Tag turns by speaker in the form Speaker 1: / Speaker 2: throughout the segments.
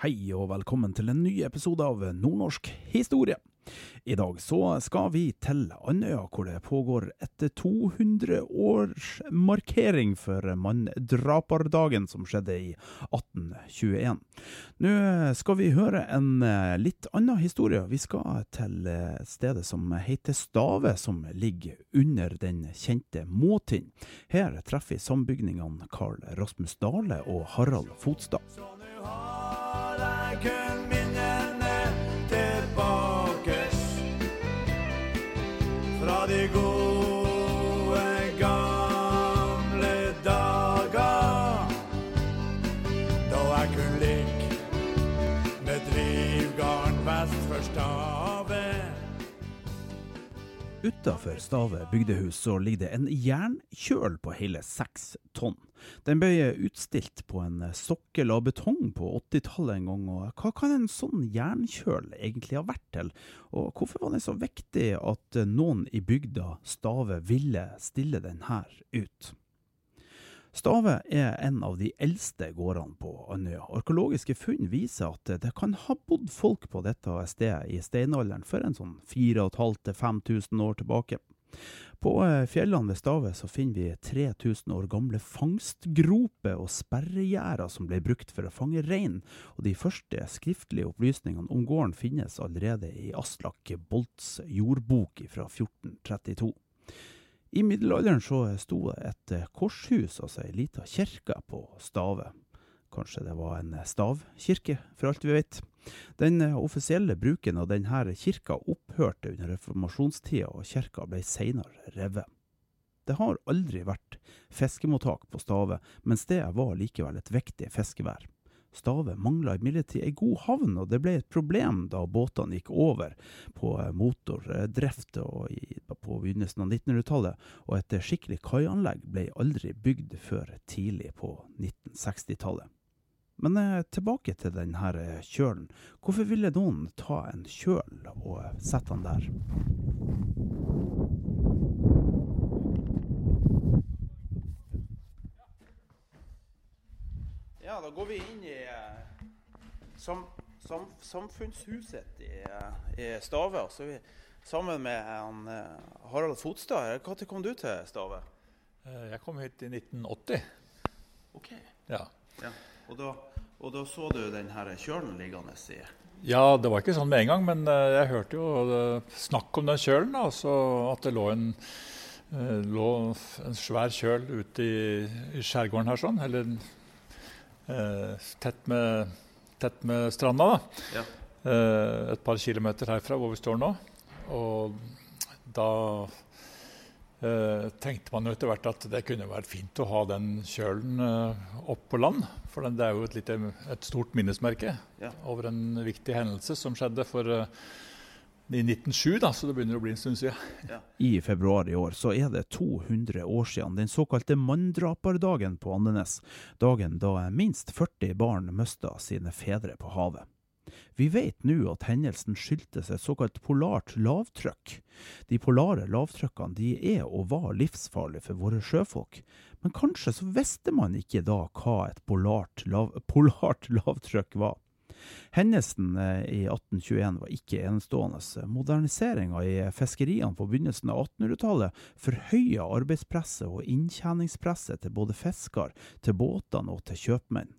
Speaker 1: Hei og velkommen til en ny episode av Nordnorsk historie. I dag så skal vi til Andøya, hvor det pågår et 200-årsmarkering for manndraperdagen som skjedde i 1821. Nå skal vi høre en litt annen historie. Vi skal til stedet som heter Stave, som ligger under den kjente Måtind. Her treffer vi sambygningene Karl Rasmus Dale og Harald Fotstad.
Speaker 2: Kun minnene tilbakes. Fra de gode
Speaker 1: Utafor Stave bygdehus så ligger det en jernkjøl på hele seks tonn. Den ble utstilt på en sokkel av betong på 80-tallet en gang, og hva kan en sånn jernkjøl egentlig ha vært til? Og hvorfor var det så viktig at noen i bygda Stave ville stille den her ut? Stave er en av de eldste gårdene på Andøya. Arkeologiske funn viser at det kan ha bodd folk på dette stedet i steinalderen for en sånn 4500-5000 år tilbake. På eh, fjellene ved Stave så finner vi 3000 år gamle fangstgroper og sperregjerder som ble brukt for å fange rein, og de første skriftlige opplysningene om gården finnes allerede i Aslak Bolts jordbok fra 1432. I middelalderen så sto det et eh, korshus, altså ei lita kirke, på Stave. Kanskje det var en stavkirke, for alt vi vet. Den eh, offisielle bruken av denne kirka opphørte under reformasjonstida, og kirka ble senere revet. Det har aldri vært fiskemottak på Stave, men stedet var likevel et viktig fiskevær. Stave mangla imidlertid ei god havn, og det ble et problem da båtene gikk over på eh, motordrift på begynnelsen av 1900-tallet, og et skikkelig kaianlegg ble aldri bygd før tidlig på 1960-tallet. Men eh, tilbake til denne kjølen. Hvorfor ville noen ta en kjøl og sette den der? Ja, da går vi inn i eh, sam, sam, samfunnshuset i, eh, i Stave. Så vi sammen med han, eh, Harald Fotstad. Når kom du til Stave?
Speaker 3: Jeg kom hit i 1980.
Speaker 1: Ok.
Speaker 3: Ja.
Speaker 1: Ja. Og, da, og da så du den her kjølen liggende i
Speaker 3: ja, det var ikke sånn med en gang, men jeg hørte jo snakk om den kjølen. Da, så at det lå en, lå en svær kjøl ute i, i skjærgården her, sånn, eller tett, med, tett med stranda. Da.
Speaker 1: Ja.
Speaker 3: Eh, et par kilometer herfra hvor vi står nå. Og da eh, tenkte man jo etter hvert at det kunne vært fint å ha den kjølen eh, opp på land. For den, det er jo et, lite, et stort minnesmerke
Speaker 1: Ja.
Speaker 3: over en viktig hendelse som skjedde for eh, i 1907, da, så det begynner å bli en stund siden.
Speaker 1: I februar i år så er det 200 år siden den såkalte manndraperdagen på Andenes. Dagen da minst 40 barn mista sine fedre på havet. Vi vet nå at hendelsen skyldtes et såkalt polart lavtrykk. De polare lavtrykkene de er og var livsfarlige for våre sjøfolk, men kanskje så visste man ikke da hva et polart, lav, polart lavtrykk var. Hendelsen eh, i 1821 var ikke enestående. Moderniseringa i fiskeriene på begynnelsen av 1800-tallet forhøya arbeidspresset og inntjeningspresset til både fisker, til båtene og til kjøpmenn.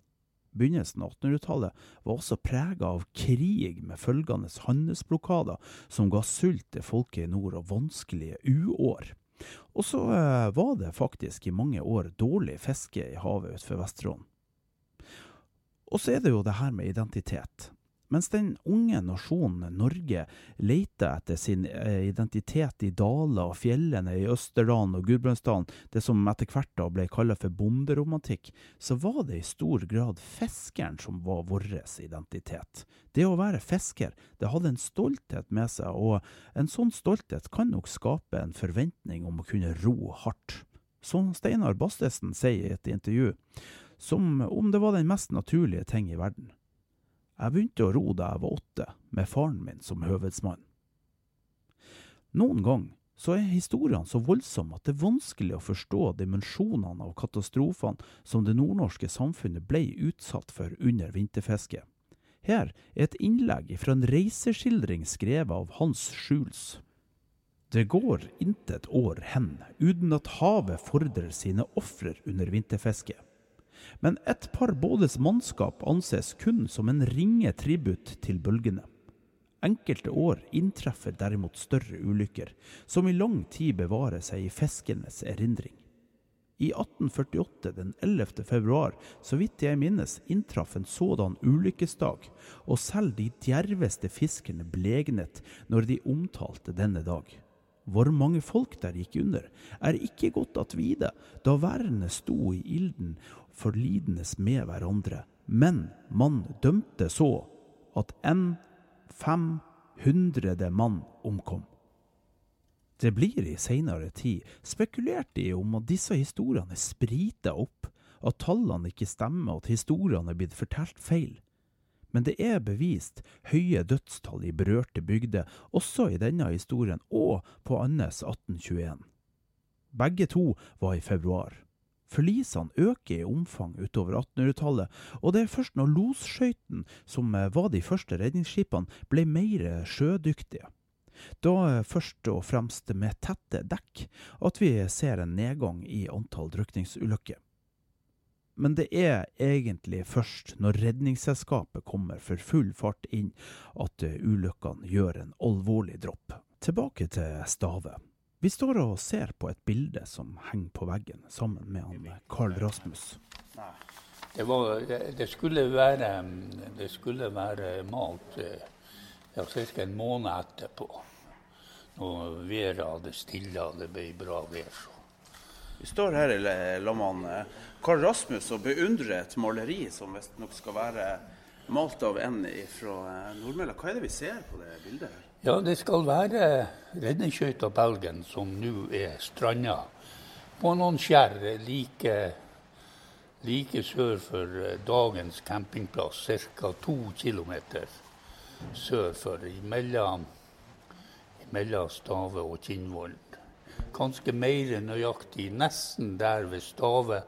Speaker 1: Begynnelsen av 1800-tallet var også prega av krig med følgende handelsblokader som ga sult til folket i nord og vanskelige uår. Og så eh, var det faktisk i mange år dårlig fiske i havet utenfor Vesterålen. Og så er det jo det her med identitet. Mens den unge nasjonen Norge leter etter sin eh, identitet i daler og fjellene i Østerdalen og Gudbrandsdalen, det som etter hvert da ble kalt for bonderomantikk, så var det i stor grad fiskeren som var vår identitet. Det å være fisker, det hadde en stolthet med seg, og en sånn stolthet kan nok skape en forventning om å kunne ro hardt. Som Steinar Bastesen sier i et intervju, som om det var den mest naturlige ting i verden. Jeg begynte å ro da jeg var åtte, med faren min som høvedsmann. Noen ganger så er historiene så voldsomme at det er vanskelig å forstå dimensjonene av katastrofene som det nordnorske samfunnet ble utsatt for under vinterfisket. Her er et innlegg fra en reiseskildring skrevet av Hans Schulz. Det går intet år hen uten at havet fordrer sine ofrer under vinterfisket men et par bådes mannskap anses kun som en ringe tribut til bølgene. Enkelte år inntreffer derimot større ulykker, som i lang tid bevarer seg i fiskernes erindring. I 1848, den 11. februar, så vidt jeg minnes, inntraff en sådan ulykkesdag, og selv de djerveste fiskerne blegnet når de omtalte denne dag. Hvor mange folk der gikk under, er ikke godt at vite, da værene sto i ilden forlidendes med hverandre, men man dømte så at en fem hundrede mann omkom. Det blir i seinere tid spekulert i om at disse historiene er sprita opp, at tallene ikke stemmer, at historiene er blitt fortalt feil. Men det er bevist høye dødstall i berørte bygder, også i denne historien og på Andes 1821. Begge to var i februar. Forlisene øker i omfang utover 1800-tallet, og det er først når losskøytene, som eh, var de første redningsskipene, ble mer sjødyktige. Da eh, først og fremst med tette dekk at vi ser en nedgang i antall drukningsulykker. Men det er egentlig først når Redningsselskapet kommer for full fart inn at eh, ulykkene gjør en alvorlig dropp. Tilbake til Stave. Vi står og ser på et bilde som henger på veggen, sammen med han Carl Rasmus.
Speaker 4: Det, var, det, skulle være, det skulle være malt eh, ja, ca. en måned etterpå. Når været hadde stilla, det ble bra vær.
Speaker 1: Vi står her i lag med Carl Rasmus og beundrer et maleri som visstnok skal være malt av en fra eh, Nordmølla. Hva er det vi ser på det bildet? her?
Speaker 4: Ja, det skal være redningsskøyta Belgen som nå er stranda på noen skjær like, like sør for dagens campingplass, ca. to km sør for mellom Stave og Kinnvollen. Ganske mer nøyaktig nesten der ved Stave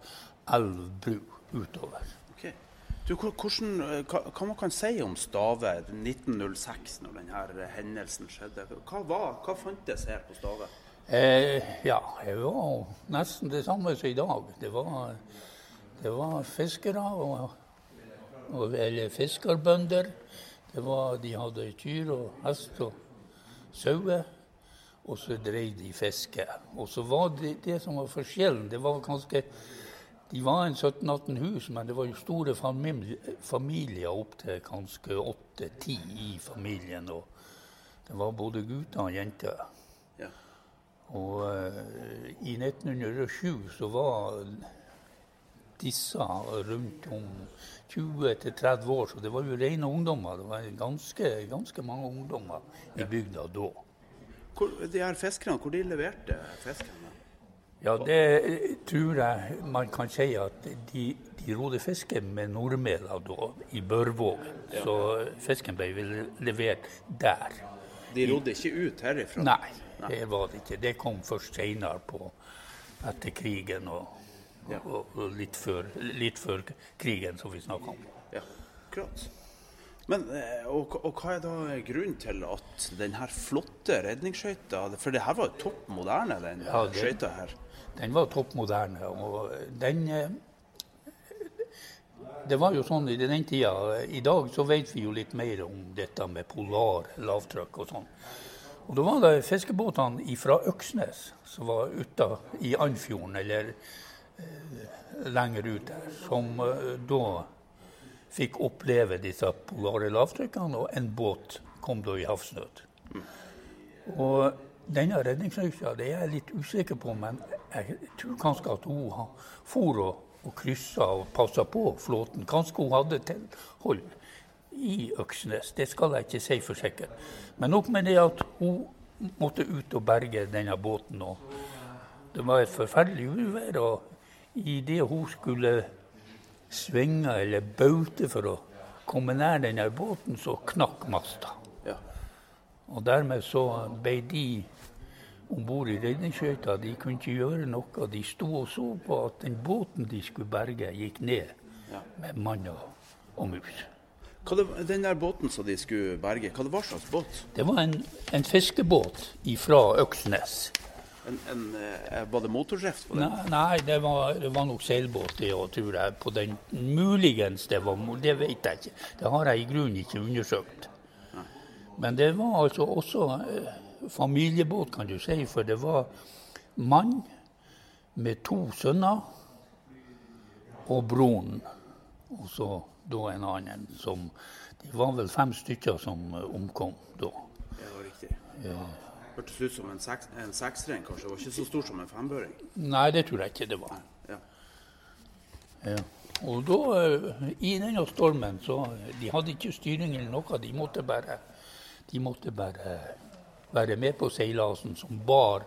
Speaker 4: elv bru utover.
Speaker 1: Du, hvordan, eh, hva, hva, man kan si om Stave 1906, når denne hendelsen skjedde? Hva, var, hva fantes her på Stave?
Speaker 4: Eh, ja, det var nesten det samme som i dag. Det var, det var fiskere, og, og, eller fiskerbønder. Var, de hadde kyr og hest og sauer, og så drev de fiske. Og så var det, det som var forskjellen, det var ganske de var en 17-18 hus, men det var jo store familier, opptil kanskje 8-10 i familien. Og det var både gutter og jenter. Ja. Og uh, i 1907 så var disse rundt om 20-30 år, så det var jo rene ungdommer. Det var ganske, ganske mange ungdommer i bygda da.
Speaker 1: Hvor, de her fiskerne, hvor de leverte fiskene?
Speaker 4: Ja, det tror jeg man kan si at de, de rodde fisken med nordmela da, i Børvågen. Ja. Så fisken ble levert der.
Speaker 1: De rodde ikke ut herifra?
Speaker 4: Nei, det var det ikke. Det kom først senere etter krigen og, ja. og, og litt, før, litt, før, krigen, som vi snakka om.
Speaker 1: Ja, akkurat. Men, eh, og, og, hva er da grunnen til at denne flotte redningsskøyta For det her var jo topp moderne, den ja, skøyta her?
Speaker 4: Den var topp moderne. Og den eh, Det var jo sånn i den tida. I dag så vet vi jo litt mer om dette med polar lavtrykk og sånn. Og da var det fiskebåtene fra Øksnes som var ute i Andfjorden, eller eh, lenger ut der, som eh, da fikk oppleve disse polare lavtrykkene, og en båt kom da i havsnød. Og denne redningsøksa det er jeg litt usikker på, men jeg tror kanskje at hun for og, og kryssa og passa på flåten. Kanskje hun hadde tilhold i Øksnes, det skal jeg ikke si for sikkert. Men nok med det at hun måtte ut og berge denne båten. og Det var et forferdelig uvær, og idet hun skulle svinge eller baute for å komme nær denne båten, så knakk masta. Og dermed så ble de om bord i redningsskøyta. De kunne ikke gjøre noe. De sto og så på at den båten de skulle berge, gikk ned med mann og, og mus.
Speaker 1: Hva det, den der båten som de skulle berge, hva det var slags båt?
Speaker 4: Det var en, en fiskebåt fra Øksnes.
Speaker 1: En, en, eh, var det motordrift på den?
Speaker 4: Nei, nei det, var, det var nok seilbåt, det òg, tror jeg. På den Muligens det var Det vet jeg ikke. Det har jeg i grunnen ikke undersøkt. Men det var altså også eh, familiebåt, kan du si. For det var mann med to sønner og broren. Og så da en annen som Det var vel fem stykker som eh, omkom da.
Speaker 1: Ja, det var riktig. Hørtes ut som en, seks, en seksring, kanskje. Det var ikke så stor som en fembøring.
Speaker 4: Nei, det tror jeg ikke det var.
Speaker 1: Ja.
Speaker 4: Ja. Og da, eh, i denne stormen, så De hadde ikke styring eller noe. De måtte bare, de måtte bare være med på seilasen som bar,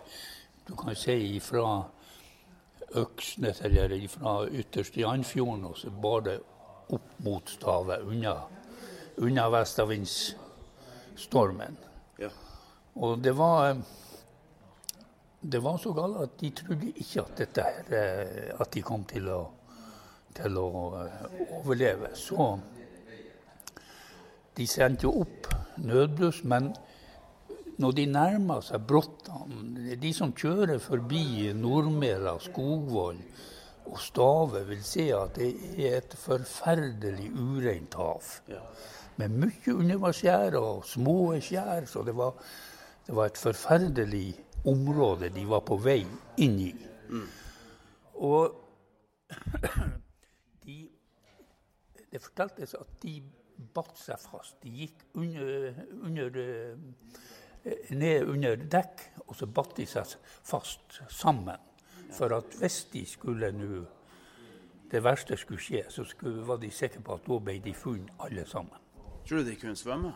Speaker 4: du kan si, fra Øksnes eller fra ytterst i Andfjorden, og så bar det opp mot stavet, unna, unna vestavindstormen.
Speaker 1: Ja.
Speaker 4: Og det var det var så galt at de trodde ikke at, dette her, eh, at de kom til å, til å eh, overleve. Så de sendte jo opp nødbluss, men når de nærmer seg Bråttan De som kjører forbi Nordmela, Skogvoll og Stave, vil se at det er et forferdelig ureint hav. Med mye undervannsskjær og små skjær. Så det var, det var et forferdelig område de var på vei inn i. Og de, det forteltes at de batt seg fast. De gikk under, under, eh, ned under dekk, og så batt de seg fast sammen. For at hvis de skulle nå det verste skulle skje, så skulle, var de sikre på at da ble de funnet alle sammen.
Speaker 1: Tror du de kunne svømme?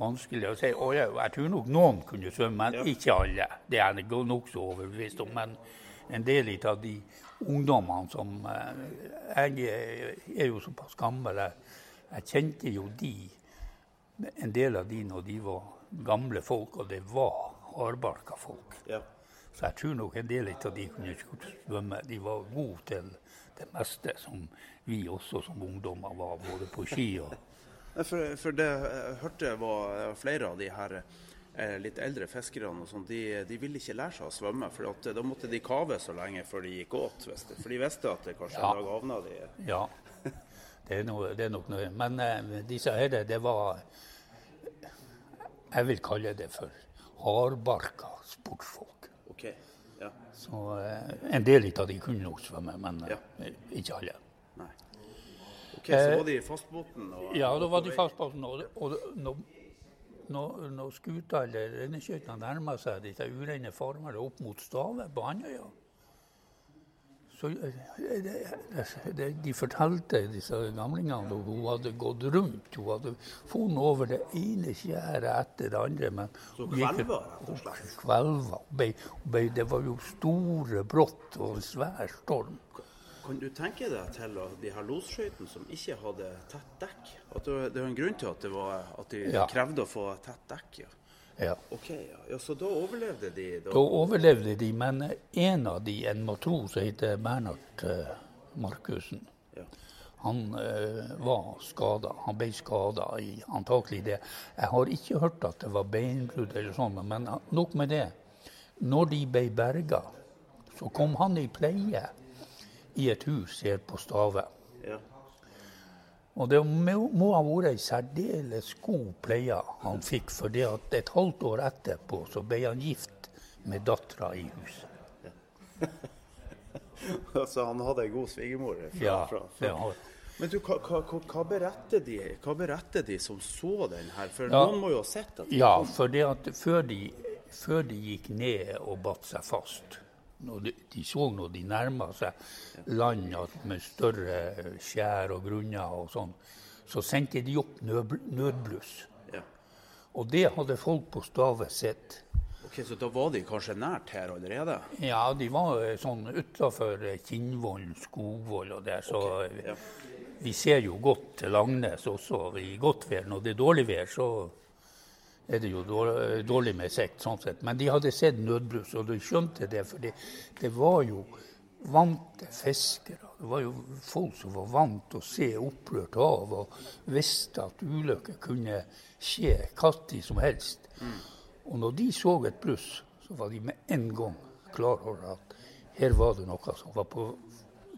Speaker 4: Vanskelig å si. Og jeg, jeg tror nok noen kunne svømme, men ikke alle. Det er jeg nokså overbevist om. Men en del av de ungdommene som eh, Jeg er jo såpass gammel. Jeg, jeg kjente jo de, en del av de når de var gamle folk, og det var hardbarka folk.
Speaker 1: Ja.
Speaker 4: Så jeg tror nok en del av de kunne svømme. De var gode til det meste som vi også som ungdommer var, både på ski og
Speaker 1: For, for det jeg hørte var eh, flere av de her eh, litt eldre fiskerne og sånn, de, de ville ikke lære seg å svømme. For eh, da måtte de kave så lenge før de gikk åt. For de visste at det kanskje
Speaker 4: Ja.
Speaker 1: en dag havna de
Speaker 4: Ja, det er, noe, det er nok noe. Men eh, disse her, det var Jeg vil kalle det for hardbarka sportsfolk.
Speaker 1: Okay. Ja.
Speaker 4: Så eh, En del av de kunne nok svømme, men eh,
Speaker 1: Ja.
Speaker 4: ikke alle.
Speaker 1: Nei. OK, så var de i fastbåten?
Speaker 4: Ja, da var de i fastbåten. Og, og når, når, skuta eller renneskøytene nærma seg disse urene farmene opp mot Stave på Andøya så eh, det, de fortalte, disse gamlingene, at hun hadde gått rundt. Hun hadde funnet over det ene skjæret etter det andre. Men
Speaker 1: Så kvelva, rett og slett?
Speaker 4: Kvelva. Det var jo store brott og en svær storm.
Speaker 1: Kan du tenke deg til at de her losskøytene som ikke hadde tett dekk? At det, var en grunn til at, det var, at de
Speaker 4: Ja.
Speaker 1: krevde å få tett dekk? Ja.
Speaker 4: Ja.
Speaker 1: OK, ja. ja. Så da overlevde de? Da.
Speaker 4: Da overlevde de, men en av de, en matros som heter Bernhard eh, Markussen,
Speaker 1: Ja.
Speaker 4: han uh, var skada. Han ble skada i antakelig det. Jeg har ikke hørt at det var beinbrudd eller sånn, men nok med det. Når de ble berga, så kom han i pleie i et hus her på Stave. Og det må, ha vært ei særdeles god pleie han fikk, for et halvt år etterpå så ble han gift med dattera i huset.
Speaker 1: Så han hadde ei god svigermor?
Speaker 4: Ja, det har,
Speaker 1: Men du, hva, hva, hva- beretter de, hva beretter de som så den her? For
Speaker 4: Ja.
Speaker 1: noen må jo ha sett at
Speaker 4: Ja, for det at før de, før de gikk ned og batt seg fast, de, de så når de nærma seg land med større skjær og grunner og sånn, så sendte de opp nød, nødbluss.
Speaker 1: ja.
Speaker 4: Og det hadde folk på Stave sett.
Speaker 1: Ok, Så da var de kanskje nært her allerede?
Speaker 4: Ja, de var eh, sånn utafor Kinnvollen, Skogvoll og der, så okay.
Speaker 1: Ja.
Speaker 4: vi ser jo godt til Langnes også i godt vær. Når det er dårlig vær, så er det jo dårlig, dårlig med sikt, sånn sett. Men de hadde sett nødbrus, og de skjønte det, for det, det var jo vante fiskere. Det var jo folk som var vant til å se opprørt hav og visste at ulykker kunne skje når som helst. Og når de så et bluss, så var de med en gang klar over at her var det noe som var på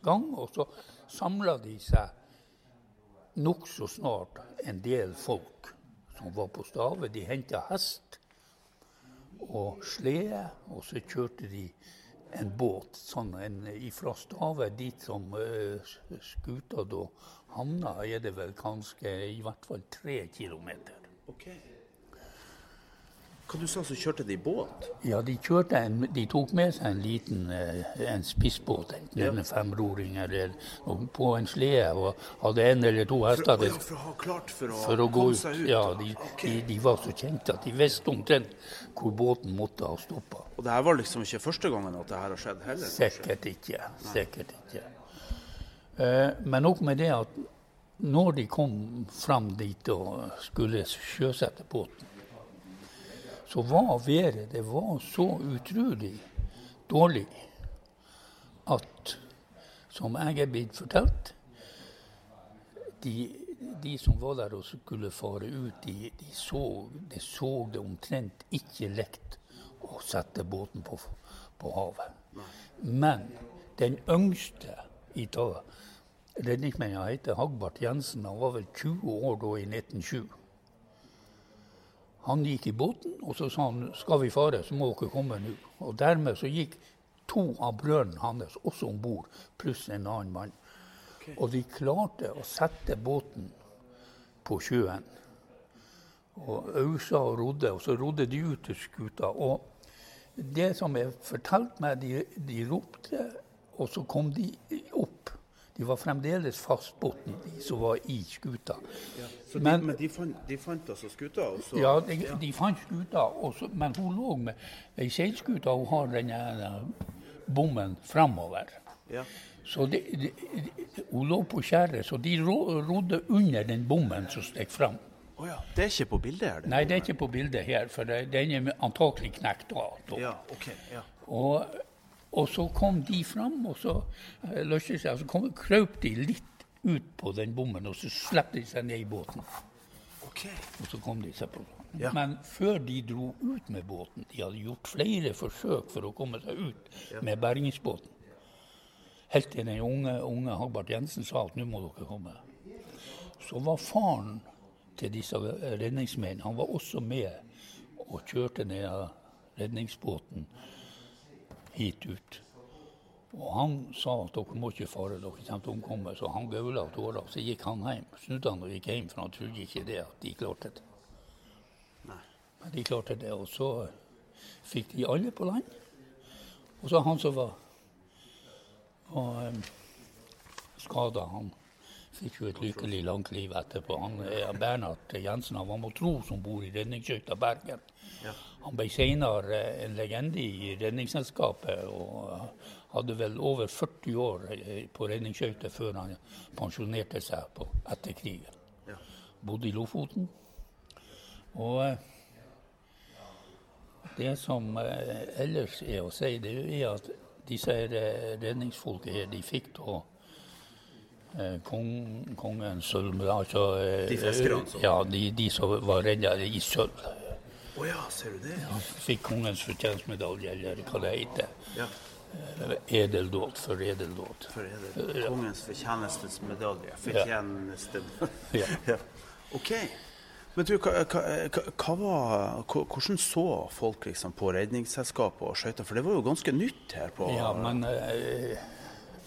Speaker 4: gang. Og så samla de seg nokså snart en del folk som var på Stave. De henta hest og slede, og så kjørte de en båt sånn en, fra Stave dit som uh, skuta da havna, er det vel kanskje i hvert fall tre kilometer.
Speaker 1: Ok. Hva du sa så kjørte de båt?
Speaker 4: Ja, de, kjørte en, de tok med seg en liten eh, en spissbåt, enten
Speaker 1: Ja.
Speaker 4: en femroring eller på en slede, og hadde en eller to hester
Speaker 1: For, ja, for å ha klart for å,
Speaker 4: for å gå ut.
Speaker 1: ut?
Speaker 4: Ja, de,
Speaker 1: okay.
Speaker 4: de, de var så kjente at de visste omtrent hvor båten måtte ha stoppa.
Speaker 1: Og det her var liksom ikke første gangen at det her har skjedd heller?
Speaker 4: Sikkert ikke. Sikkert ikke. Eh, men nok med det at når de kom fram dit og skulle sjøsette båten, så var været det var så utrolig dårlig at, som jeg er blitt fortalt, de, de som var der og skulle fare ut, de, de, så, de så det omtrent ikke lekt å sette båten på, på havet. Men den yngste i redningsmennene heter Hagbart Jensen. Han var vel 20 år da i 1907. Han gikk i båten, og så sa han skal vi fare, så må dere komme nå. Og dermed så gikk to av brødrene hans også om bord, pluss en annen mann. Og de klarte å sette båten på sjøen. Og ausa og rodde, og så rodde de ut til skuta. Og det som er fortalt meg, de, de ropte, og så kom de opp. De var fremdeles fastbundet, de som var i skuta.
Speaker 1: Så de,
Speaker 4: Men-
Speaker 1: men de fant, de fant altså skuta, Også,
Speaker 4: Ja, de, de fant skuta, også, men hun lå med ei seilskute, hun har denne bommen framover.
Speaker 1: Ja.
Speaker 4: Så de, hun lå på skjæret, så de rodde under den bommen som stakk fram.
Speaker 1: Oh ja. Det er ikke på bildet her? det?
Speaker 4: Nei, det er ikke på bildet her, for den er antakelig knekt da.
Speaker 1: Ja, okay, Ja.
Speaker 4: Og, og så kom de fram, og så eh, løste seg, og så kom, krøp de litt ut på den bommen, og så slapp de seg ned i båten.
Speaker 1: Ok.
Speaker 4: Og så kom de seg på.
Speaker 1: Ja.
Speaker 4: Men før de dro ut med båten, de hadde gjort flere forsøk for å komme seg ut med bergingsbåten. Helt til den unge, unge Hagbart Jensen sa at nå må dere komme. Så var faren til disse redningsmennene han var også med og kjørte ned redningsbåten hit ut. Og han sa at dere må ikke fare, dere kommer til å omkomme. Så han gaula av tårer. Så gikk han hjem. Snudde han og gikk hjem, for han trodde ikke det at de klarte det. Men de klarte det, og så fikk de alle på land. Og så han som var, var um, skada, han fikk jo et lykkelig langt liv etterpå. Han, eh, Bernhard Jensen han var matros om bord i redningsskøyta Bergen. Han ble senere eh, en legende i Redningsselskapet og hadde vel over 40 år eh, på redningsskøyter før han pensjonerte seg på, etter krigen. Bodde i Lofoten. Og eh, det som ellers er å si, det er at disse redningsfolket her, de fikk da kong, kongens sølv altså,
Speaker 1: De fiskerne som-
Speaker 4: Ja, de, de som var redda i sølv.
Speaker 1: Å ja, ser du det?
Speaker 4: Fikk kongens fortjenstmedalje, eller hva det heter.
Speaker 1: Ja.
Speaker 4: Edeldåd for edeldåd.
Speaker 1: For edel. kongens fortjenestens medalje? Fortjeneste
Speaker 4: Ja.
Speaker 1: ja. OK. Men du, hva, hva, hva, var, hvordan så folk liksom på Redningsselskapet og skøyter? For det var jo ganske nytt her på
Speaker 4: Ja, men eh,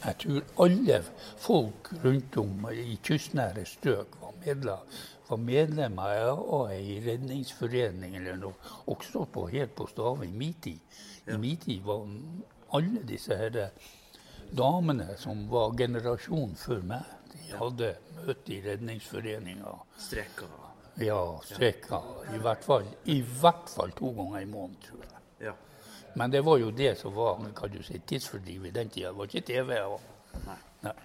Speaker 4: Jeg tror alle folk rundt om i kystnære strøk var medlem, var medlem av i redningsforening eller noe, også på, helt på Stave i min tid. I min tid var alle disse her damene som var generasjonen før meg, de hadde møte i redningsforeninga.
Speaker 1: Streker.
Speaker 4: Ja, streka. I hvert, fall, I hvert fall to ganger i måneden, tror jeg.
Speaker 1: Ja.
Speaker 4: Men det var jo det som var kan du si, tidsfordriv i den tida. Det var ikke TV. Og,
Speaker 1: Nei.
Speaker 4: nei.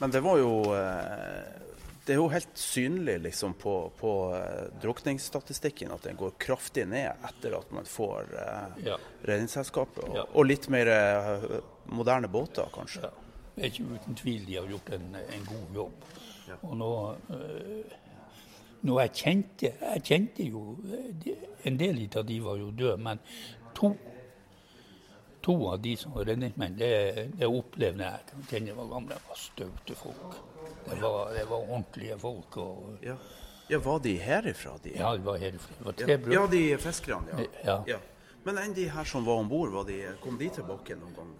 Speaker 1: Men det var jo eh, Det er jo helt synlig liksom på, på uh, drukningsstatistikken at den går kraftig ned etter at man får uh,
Speaker 4: Ja.
Speaker 1: Redningsselskapet. Og,
Speaker 4: Ja.
Speaker 1: og litt mer uh, moderne båter, kanskje.
Speaker 4: Ja. Det er ikke uten tvil de har gjort en, en god jobb. Og nå, nå jeg kjente Jeg kjente jo de, En del av de var jo døde, men to, to av de som var redningsmenn, det, det opplevde jeg. Jeg kjenner var gamle, var staute folk. Det var, det var ordentlige folk. Og,
Speaker 1: Ja. ja, var de herifra? De?
Speaker 4: ja, de var herifra. Det var tre brødre.
Speaker 1: ja, de fiskerne, ja.
Speaker 4: Ja.
Speaker 1: Men enn de her som var om bord, kom de tilbake noen gang?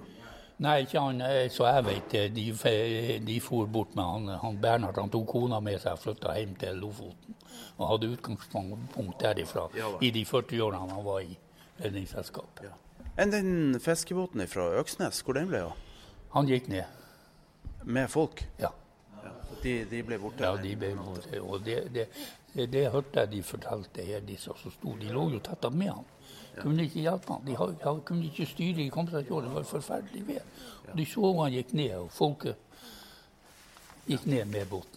Speaker 4: Nei, ikke han, eh, så jeg vet det. De, de for bort med han, han Bernhard. Han tok kona med seg og flytta hjem til Lofoten. Og hadde utgangspunkt derifra
Speaker 1: Ja,
Speaker 4: i de 40 årene han var i Redningsselskapet.
Speaker 1: Ja. Enn den fiskebåten fra Øksnes, hvor den ble av?
Speaker 4: Han gikk ned.
Speaker 1: Med folk?
Speaker 4: Ja.
Speaker 1: De, de ble borte?
Speaker 4: ja de ble, borte. og det, det, det, hørte jeg de fortalte her, de som sto. De lå jo tett opp med han. Kunne ikke hjelpe han. De har- de kunne ikke styre i over. Det var forferdelig vær. Og De så han gikk ned, og folket gikk ned med båten.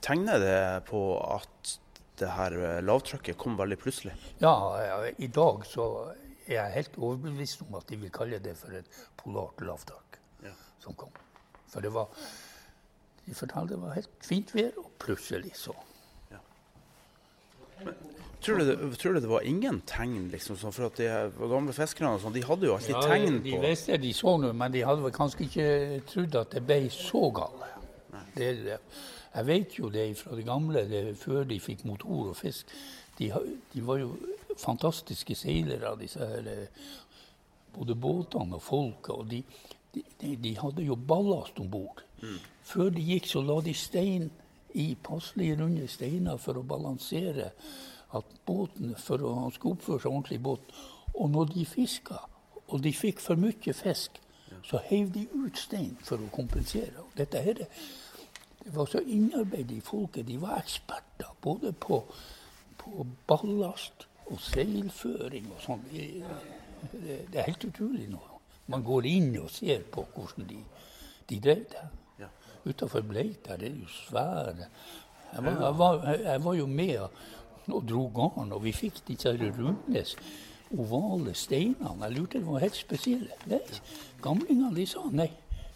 Speaker 1: Tegner det på at det her lavtrykket kom veldig plutselig?
Speaker 4: Ja, ja, i dag så er jeg helt overbevist om at de vil kalle det for et polart lavtrykk
Speaker 1: Ja.
Speaker 4: som kom. For det var De fortalte det var helt fint vær, og plutselig så
Speaker 1: Tror du, det, tror du det var ingen tegn, liksom, sånn, for at de gamle fiskerne og sånn, de hadde jo alltid tegn på de
Speaker 4: visste de så nå, men de hadde vel kanskje ikke trodd at det ble så galt. Det, det. Jeg vet jo det fra det gamle, det, før de fikk motor og fisk. De, de var jo fantastiske seilere, disse her, eh, både båtene og folket. Og de, de, de, de hadde jo ballast om bord. Før de gikk, så la de stein i passelige runde steiner for å balansere at båten for å han skulle oppføre seg ordentlig i båten. Og når de fiska, og de fikk for mye fisk, så heiv de ut stein for å kompensere. Og dette her, det var så innarbeidet i folket. De var eksperter både på, på ballast og seilføring og sånn. Det, det, det er helt utrolig nå. Man går inn og ser på hvordan de, de drev det.
Speaker 1: Ja.
Speaker 4: Utafor Bleita det er jo svære jeg var, jeg, var, jeg var jo med og dro garn, og vi fikk disse runde, ovale steinene. Jeg lurte det var helt spesielle. Nei, Gamlingene de sa nei,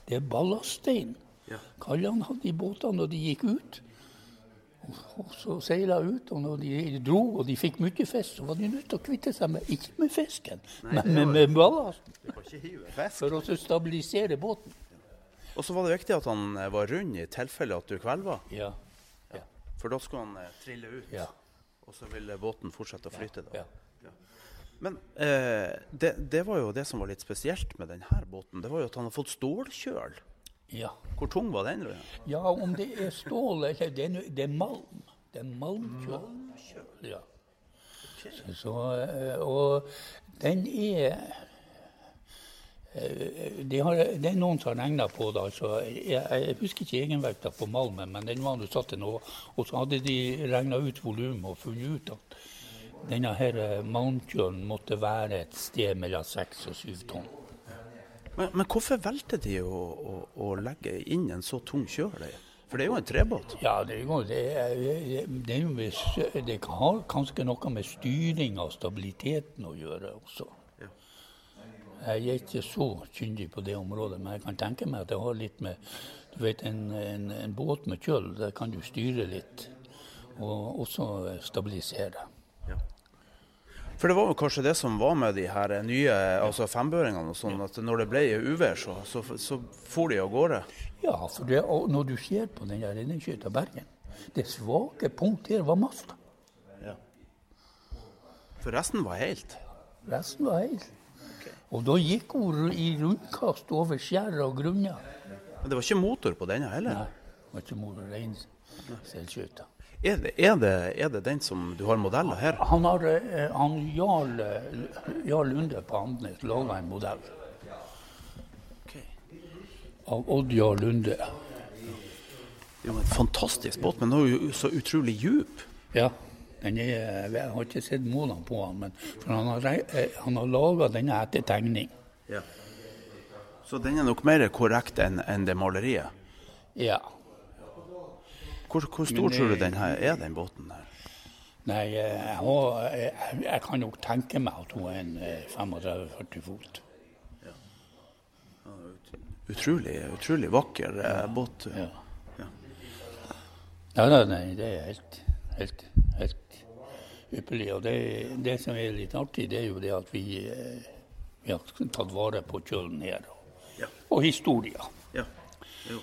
Speaker 4: det er ballaststein.
Speaker 1: Ja.
Speaker 4: Kallene hadde i båtene når de gikk ut. Og, så seila ut, og når de dro og de fikk mye fisk, så var de nødt til å kvitte seg med ikke med fisken, men med, med ballasten. For å stabilisere båten.
Speaker 1: Og så var det viktig at han eh, var rund i tilfelle at du kvelva,
Speaker 4: Ja.
Speaker 1: for da skulle han eh, trille ut.
Speaker 4: Ja.
Speaker 1: Og så ville båten fortsette å flyte. da.
Speaker 4: ja.
Speaker 1: Men eh, det, det var jo det som var litt spesielt med denne båten. Det var jo at han har fått stålkjøl.
Speaker 4: Ja.
Speaker 1: Hvor tung var den?
Speaker 4: Ja, om det er stål eller det er, det er malm. Det er malmkjøl. Ja. Så, eh, og den er de har, det er noen som har regna på det. Altså, jeg, jeg husker ikke egenvekta på malmen, men den var nå satt til noe. Og så hadde de regna ut volumet og funnet ut at denne her eh, malmkjølen måtte være et sted mellom seks og syv tonn.
Speaker 1: Men, men hvorfor valgte de å, å, å legge inn en så tung kjøl? For det er jo en trebåt.
Speaker 4: Ja, det, er det, er, det, er med, det har kanskje noe med styring av stabiliteten å gjøre også.
Speaker 1: Ja.
Speaker 4: Jeg er ikke så kyndig på det området, men jeg kan tenke meg at det har litt med du vet, En, en, en båt med kjøl, der kan du styre litt, og også stabilisere.
Speaker 1: For det var jo kanskje det som var med de her nye altså fembøringene. og sånn, at Når det ble uvær, så, så, så for de av gårde.
Speaker 4: Ja, for det, og når du ser på den der redningsskøyta Bergen, det svake punktet her var masta.
Speaker 1: For resten var helt.
Speaker 4: Resten var heil. Og da gikk hun i rundkast over skjær og grunner.
Speaker 1: Men det var ikke motor på denne heller?
Speaker 4: Nei, det var ikke motor, rein seilskøyta.
Speaker 1: Er det, er, det, er det den som du har modeller her?
Speaker 4: Han har eh, han Jarl, eh, Jarl Lunde på Andenes laga en modell av Odd Jarl Lunde.
Speaker 1: Jo, en fantastisk båt, men den er jo så utrolig djup.
Speaker 4: Ja, den er, jeg har ikke sett målene på han, men for han har, eh, han har laga denne etter tegning.
Speaker 1: Så den er nok mer korrekt enn en det maleriet.
Speaker 4: Ja.
Speaker 1: Hvor, hvor stor
Speaker 4: Men,
Speaker 1: tror du
Speaker 4: eh,
Speaker 1: den her er, den båten her?
Speaker 4: Nei, eh, jeg, har, jeg, jeg kan nok tenke meg at hun er en eh, 35-40 fot.
Speaker 1: Utrolig, utrolig vakker ja. båt.
Speaker 4: Ja.
Speaker 1: Ja.
Speaker 4: Ja, nei, nei, det er helt, helt, helt ypperlig. Og det, det som er litt artig, det er jo det at vi, eh, vi har tatt vare på kjølen her. Og,
Speaker 1: Ja.
Speaker 4: og historia.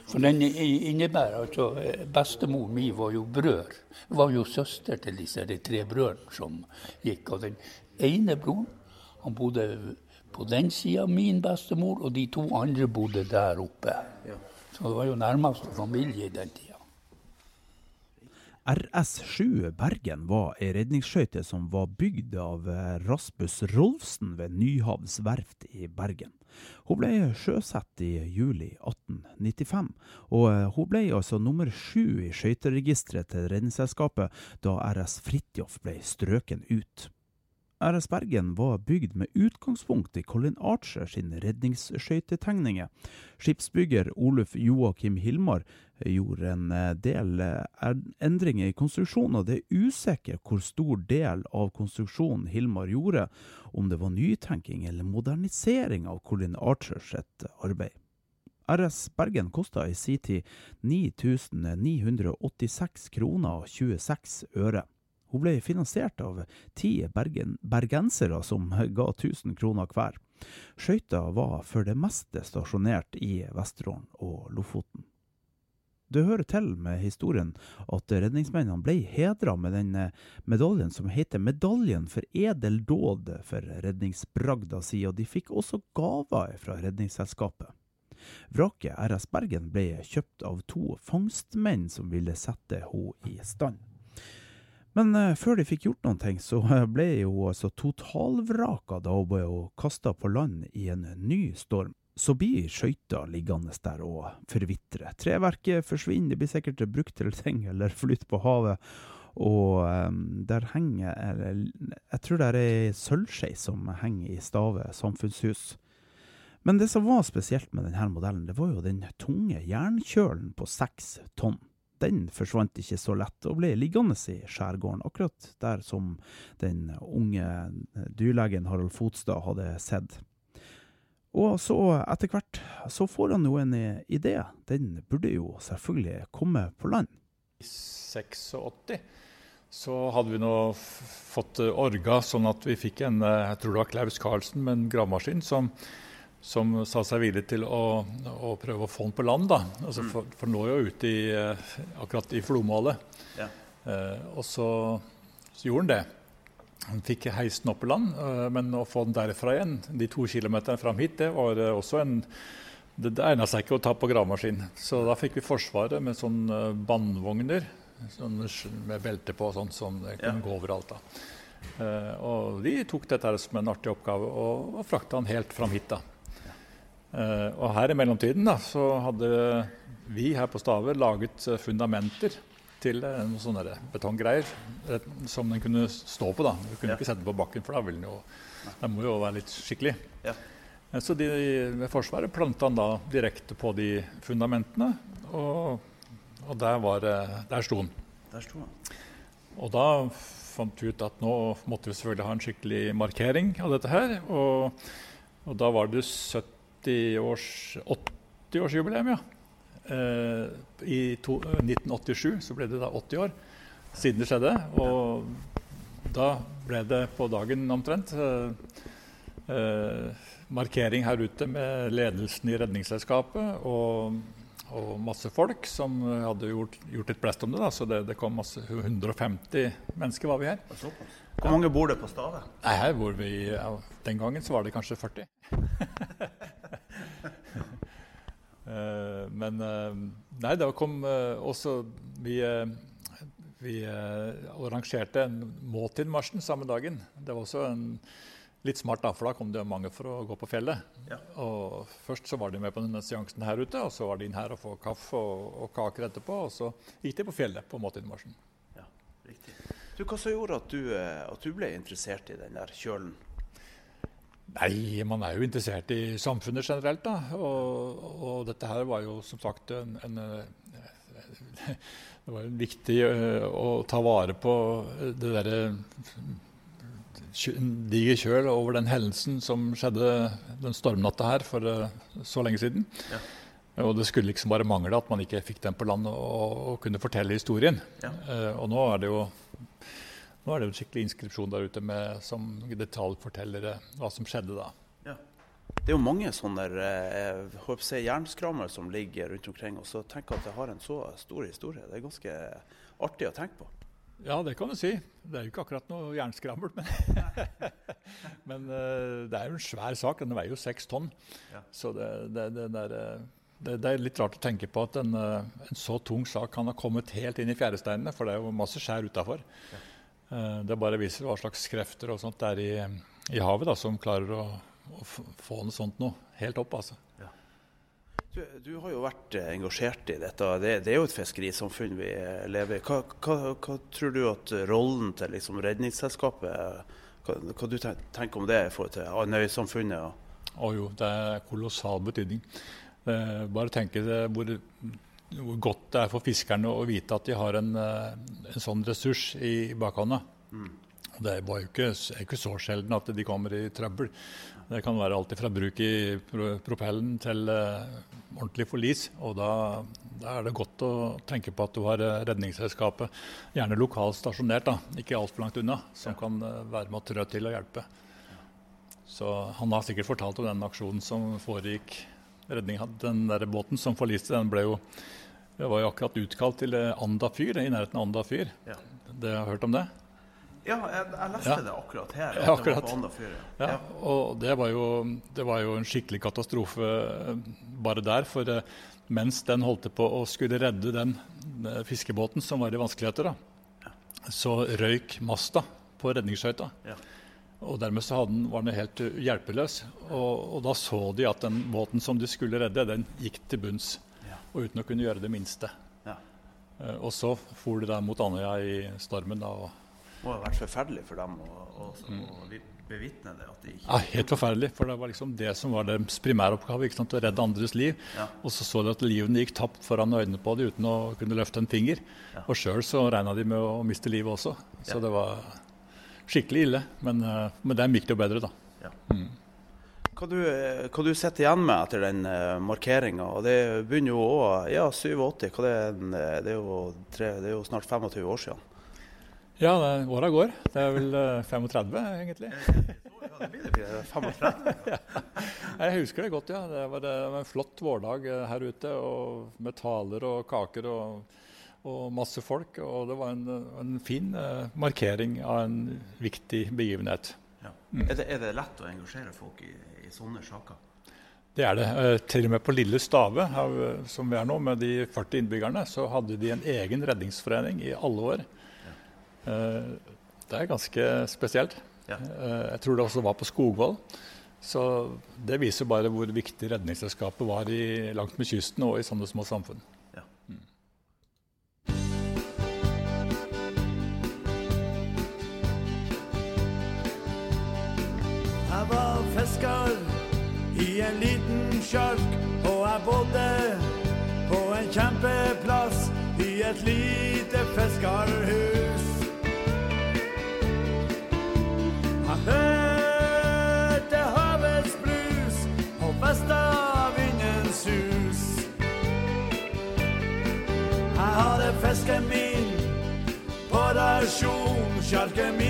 Speaker 4: For den innebærer altså eh, Bestemor mi var jo brød. Var jo søster til disse de tre brødrene som gikk. Og den ene broren han bodde på den sida av min bestemor, og de to andre bodde der oppe. Så det var jo nærmeste familie i den tida.
Speaker 1: RS7 Bergen var ei redningsskøyte som var bygd av eh, Rasmus Rolfsen ved Nyhavns verft i Bergen. Hun ble sjøsatt i juli 1895, og eh, hun ble altså nummer sju i skøyteregisteret til Redningsselskapet da RS Fridtjof ble strøken ut. RS Bergen var bygd med utgangspunkt i Colin Archer sine redningsskøytetegninger. Skipsbygger Oluf Joakim Hilmar gjorde en eh, del eh, er- endringer i konstruksjonen, og det er usikkert hvor stor del av konstruksjonen Hilmar gjorde, om det var nytenking eller modernisering av Colin Archers sitt arbeid. RS Bergen kosta i sin tid 9986 kroner og 26 øre. Hun ble finansiert av ti bergen, bergensere som ga 1000 kroner hver. Skøyta var for det meste stasjonert i Vesterålen og Lofoten. Det hører til med historien at redningsmennene ble hedra med den eh, medaljen som heter Medaljen for edel dåd for redningsbragda si, og de fikk også gaver fra Redningsselskapet. Vraket RS Bergen ble kjøpt av to fangstmenn som ville sette henne i stand. Men eh, før de fikk gjort noen ting, så eh, ble jo altså totalvraka da hun ble kasta på land i en ny storm. Så blir skøyta liggende der og forvitre. Treverket forsvinner, det blir sikkert brukt til ting eller flytt på havet. Og um, der henger Jeg tror det er ei sølvskei som henger i Stave samfunnshus. Men det som var spesielt med denne modellen, det var jo den tunge jernkjølen på seks tonn den forsvant ikke så lett, og ble liggende i skjærgården, akkurat der som den unge dyrlegen Harald Fotstad hadde sett. Og så etter hvert så får han jo en idé. Den burde jo selvfølgelig komme på land.
Speaker 3: I 86 så hadde vi nå fått eh, orga sånn at vi fikk en eh, jeg tror det var Klaus Carlsen med en gravemaskin som, som sa seg villig til å, å prøve å få den på land. da. Altså for, for den lå jo ute i, eh, akkurat i flomålet.
Speaker 1: Ja.
Speaker 3: Eh, og så, så gjorde han det. Han fikk heist den opp på land, eh, men å få den derfra igjen, de to kilometerne fram hit, det var eh, også en det, det egna seg ikke å ta på gravemaskin. Så da fikk vi Forsvaret med sånne eh, bandvogner sånn, med belte på, sånn som det kunne gå overalt. da. Og de tok dette som en artig oppgave og, og frakta den helt fram hit. da. Eh, og her i mellomtiden da, så hadde vi her på Stave laget eh, fundamenter til eh, noen sånne betonggreier som den kunne stå på. da. Du kunne
Speaker 1: Ja.
Speaker 3: ikke sette den på bakken, for da vil den jo, den må jo være litt skikkelig.
Speaker 1: Ja.
Speaker 3: Så de ved Forsvaret planta han da direkte på de fundamentene, og, og der, var, der sto den.
Speaker 1: Der sto han.
Speaker 3: Og da fant vi ut at nå måtte vi selvfølgelig ha en skikkelig markering av dette her. Og, og da var det 70-års 80-årsjubileum, ja. Uh, I to, 1987 så ble det da 80 år siden det skjedde. Og da ble det på dagen omtrent uh, uh, markering her ute med ledelsen i Redningsselskapet og og masse folk som hadde gjort, gjort litt blest om det. da, Så det, det kom masse 150 mennesker var vi her.
Speaker 1: Hvor mange bor det på Stave?
Speaker 3: Nei, her bor vi, ja, Den gangen så var det kanskje 40. Eh, men eh, Nei, det kom eh, også Vi, vi arrangerte en måltidmarsjen samme dagen. Det var også en, litt smart, da, for da kom det mange for å gå på fjellet.
Speaker 1: Ja.
Speaker 3: Og Først så var de med på denne seansen her ute, og så var de inn her og få kaffe og, og kaker etterpå. Og så gikk de på fjellet på måltidmarsjen.
Speaker 1: Ja, riktig. Du, hva som gjorde at du, at du ble interessert i den der kjølen?
Speaker 3: Nei, man er jo interessert i samfunnet generelt, da. Og, og dette her var jo som sagt en, en eh, Det var viktig eh, å ta vare på det derre diger kjøl over den hendelsen som skjedde den stormnatta her for eh, så lenge siden.
Speaker 1: Ja.
Speaker 3: Og det skulle liksom bare mangle at man ikke fikk den på land og, og kunne fortelle historien.
Speaker 1: Ja.
Speaker 3: Og nå er det jo nå er det jo en skikkelig inskripsjon der ute med, som detaljforteller eh, hva som skjedde da.
Speaker 1: Ja. Det er jo mange sånne eh, jernskrammere som ligger rundt omkring. Og så tenker jeg at det har en så stor historie. Det er ganske artig å tenke på.
Speaker 3: Ja, det kan du si. Det er jo ikke akkurat noe jernskrammel, men, men eh, det er jo en svær sak. Den veier jo seks tonn.
Speaker 1: Ja.
Speaker 3: Så det, det, det, der, eh, det, er litt rart å tenke på at en, eh, en så tung sak kan ha kommet helt inn i fjæresteinene, for det er jo masse skjær utafor. Det bare viser hva slags krefter og sånt det er i, i havet da, som klarer å, å få noe sånt noe helt opp. altså.
Speaker 1: Du, du har jo vært eh, engasjert i dette. Det, det er jo et fiskerisamfunn vi eh, lever i. Hva, hva, hva tror du at rollen til liksom, Redningsselskapet? Hva, hva du ten- tenker om det i forhold til Andøy-samfunnet?
Speaker 3: Å jo, det er kolossal betydning. Eh, bare tenke det, hvor, hvor godt det er for fiskerne å vite at de har en, eh, en sånn ressurs i bakhånda. Mm. Det var jo ikke, er ikke så sjelden at de kommer i trøbbel. Det kan være alt fra bruk i propellen til uh, ordentlig forlis. Og da, da er det godt å tenke på at du har eh, Redningsselskapet, gjerne lokalt stasjonert, da, ikke altfor langt unna, som kan eh, være med å trø til og hjelpe. Så han har sikkert fortalt om den aksjonen som foregikk. Redning, den der båten som forliste, den ble jo det var jo akkurat utkalt til eh, Anda fyr, i nærheten av Anda fyr.
Speaker 1: Ja.
Speaker 3: Det har hørt om det?
Speaker 1: Ja, jeg, jeg leste
Speaker 3: Ja.
Speaker 1: det akkurat her.
Speaker 3: Ja,
Speaker 1: akkurat. det var
Speaker 3: akkurat.
Speaker 1: Anda fyr,
Speaker 3: Ja, og det var, jo, det var jo en skikkelig katastrofe eh, bare der. For eh, mens den holdt på å skulle redde den fiskebåten som var i vanskeligheter, da, så røyk masta på redningsskøyta.
Speaker 1: Ja.
Speaker 3: Og dermed så den, var den helt uh, hjelpeløs. Og, og da så de at den båten som de skulle redde, den gikk til bunns.
Speaker 1: Ja.
Speaker 3: Og uten å kunne gjøre det minste.
Speaker 1: Ja.
Speaker 3: Eh, Og så for de da mot Andøya i stormen. da,
Speaker 1: Det må ha vært forferdelig for dem å, å, å vi- bevitne det. De ikke
Speaker 3: Ja, Helt forferdelig. For det var liksom det som var deres primæroppgave. ikke sant, Å redde andres liv.
Speaker 1: Ja.
Speaker 3: Og så så de at livene gikk tapt foran øynene på dem uten å kunne løfte en finger. Og sjøl så regna de med å miste livet også. Så det var skikkelig ille. Men men dem gikk det jo bedre, da.
Speaker 1: Hva du, eh, hva du sitter igjen med etter den uh, markeringa? Det begynner jo òg Ja, 87. Hva det, er eh, det, er jo tre, det er jo snart 25 år siden.
Speaker 3: Ja, det- åra går. Det er vel eh, 35, egentlig.
Speaker 1: Ja, det blir det. 35?
Speaker 3: Jeg husker det godt, ja. Det var, det var en flott vårdag eh, her ute. og Med taler og kaker og, og masse folk. Og det var en, en fin eh, markering av en viktig begivenhet.
Speaker 1: Ja. Er, det, er det lett å engasjere folk i, i sånne saker?
Speaker 3: Det er det. Eh, Til og med på Lille Stave, her, som vi er nå, med de 40 innbyggerne, så hadde de en egen redningsforening i alle år. Eh, Det er ganske spesielt.
Speaker 1: Ja.
Speaker 3: Eh, Jeg tror det også var på Skogvoll. Så det viser bare hvor viktig Redningsselskapet var i, langt med kysten og i sånne små samfunn.
Speaker 2: Fisker i en liten sjark, og jeg bodde på en kjempeplass i et lite fiskerhus. Jeg hørte havets brus og vestavindens sus. Jeg hadde fisken min på rasjon, sjarken min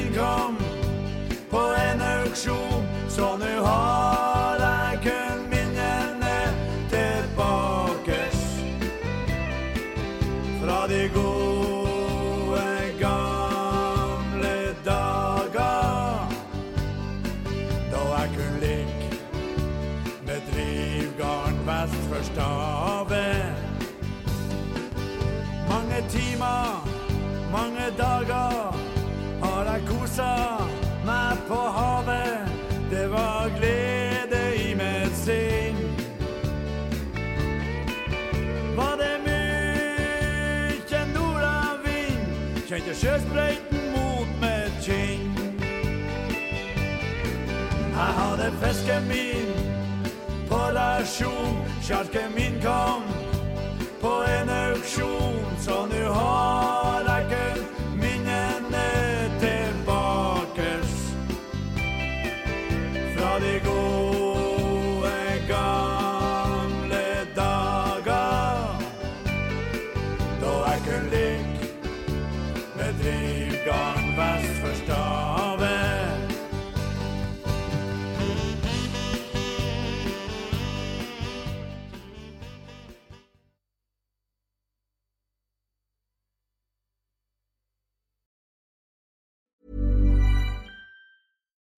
Speaker 2: kjente sjøsprøyten mot mitt kinn. Jeg hadde fisken min på rasjon, sjarken min kom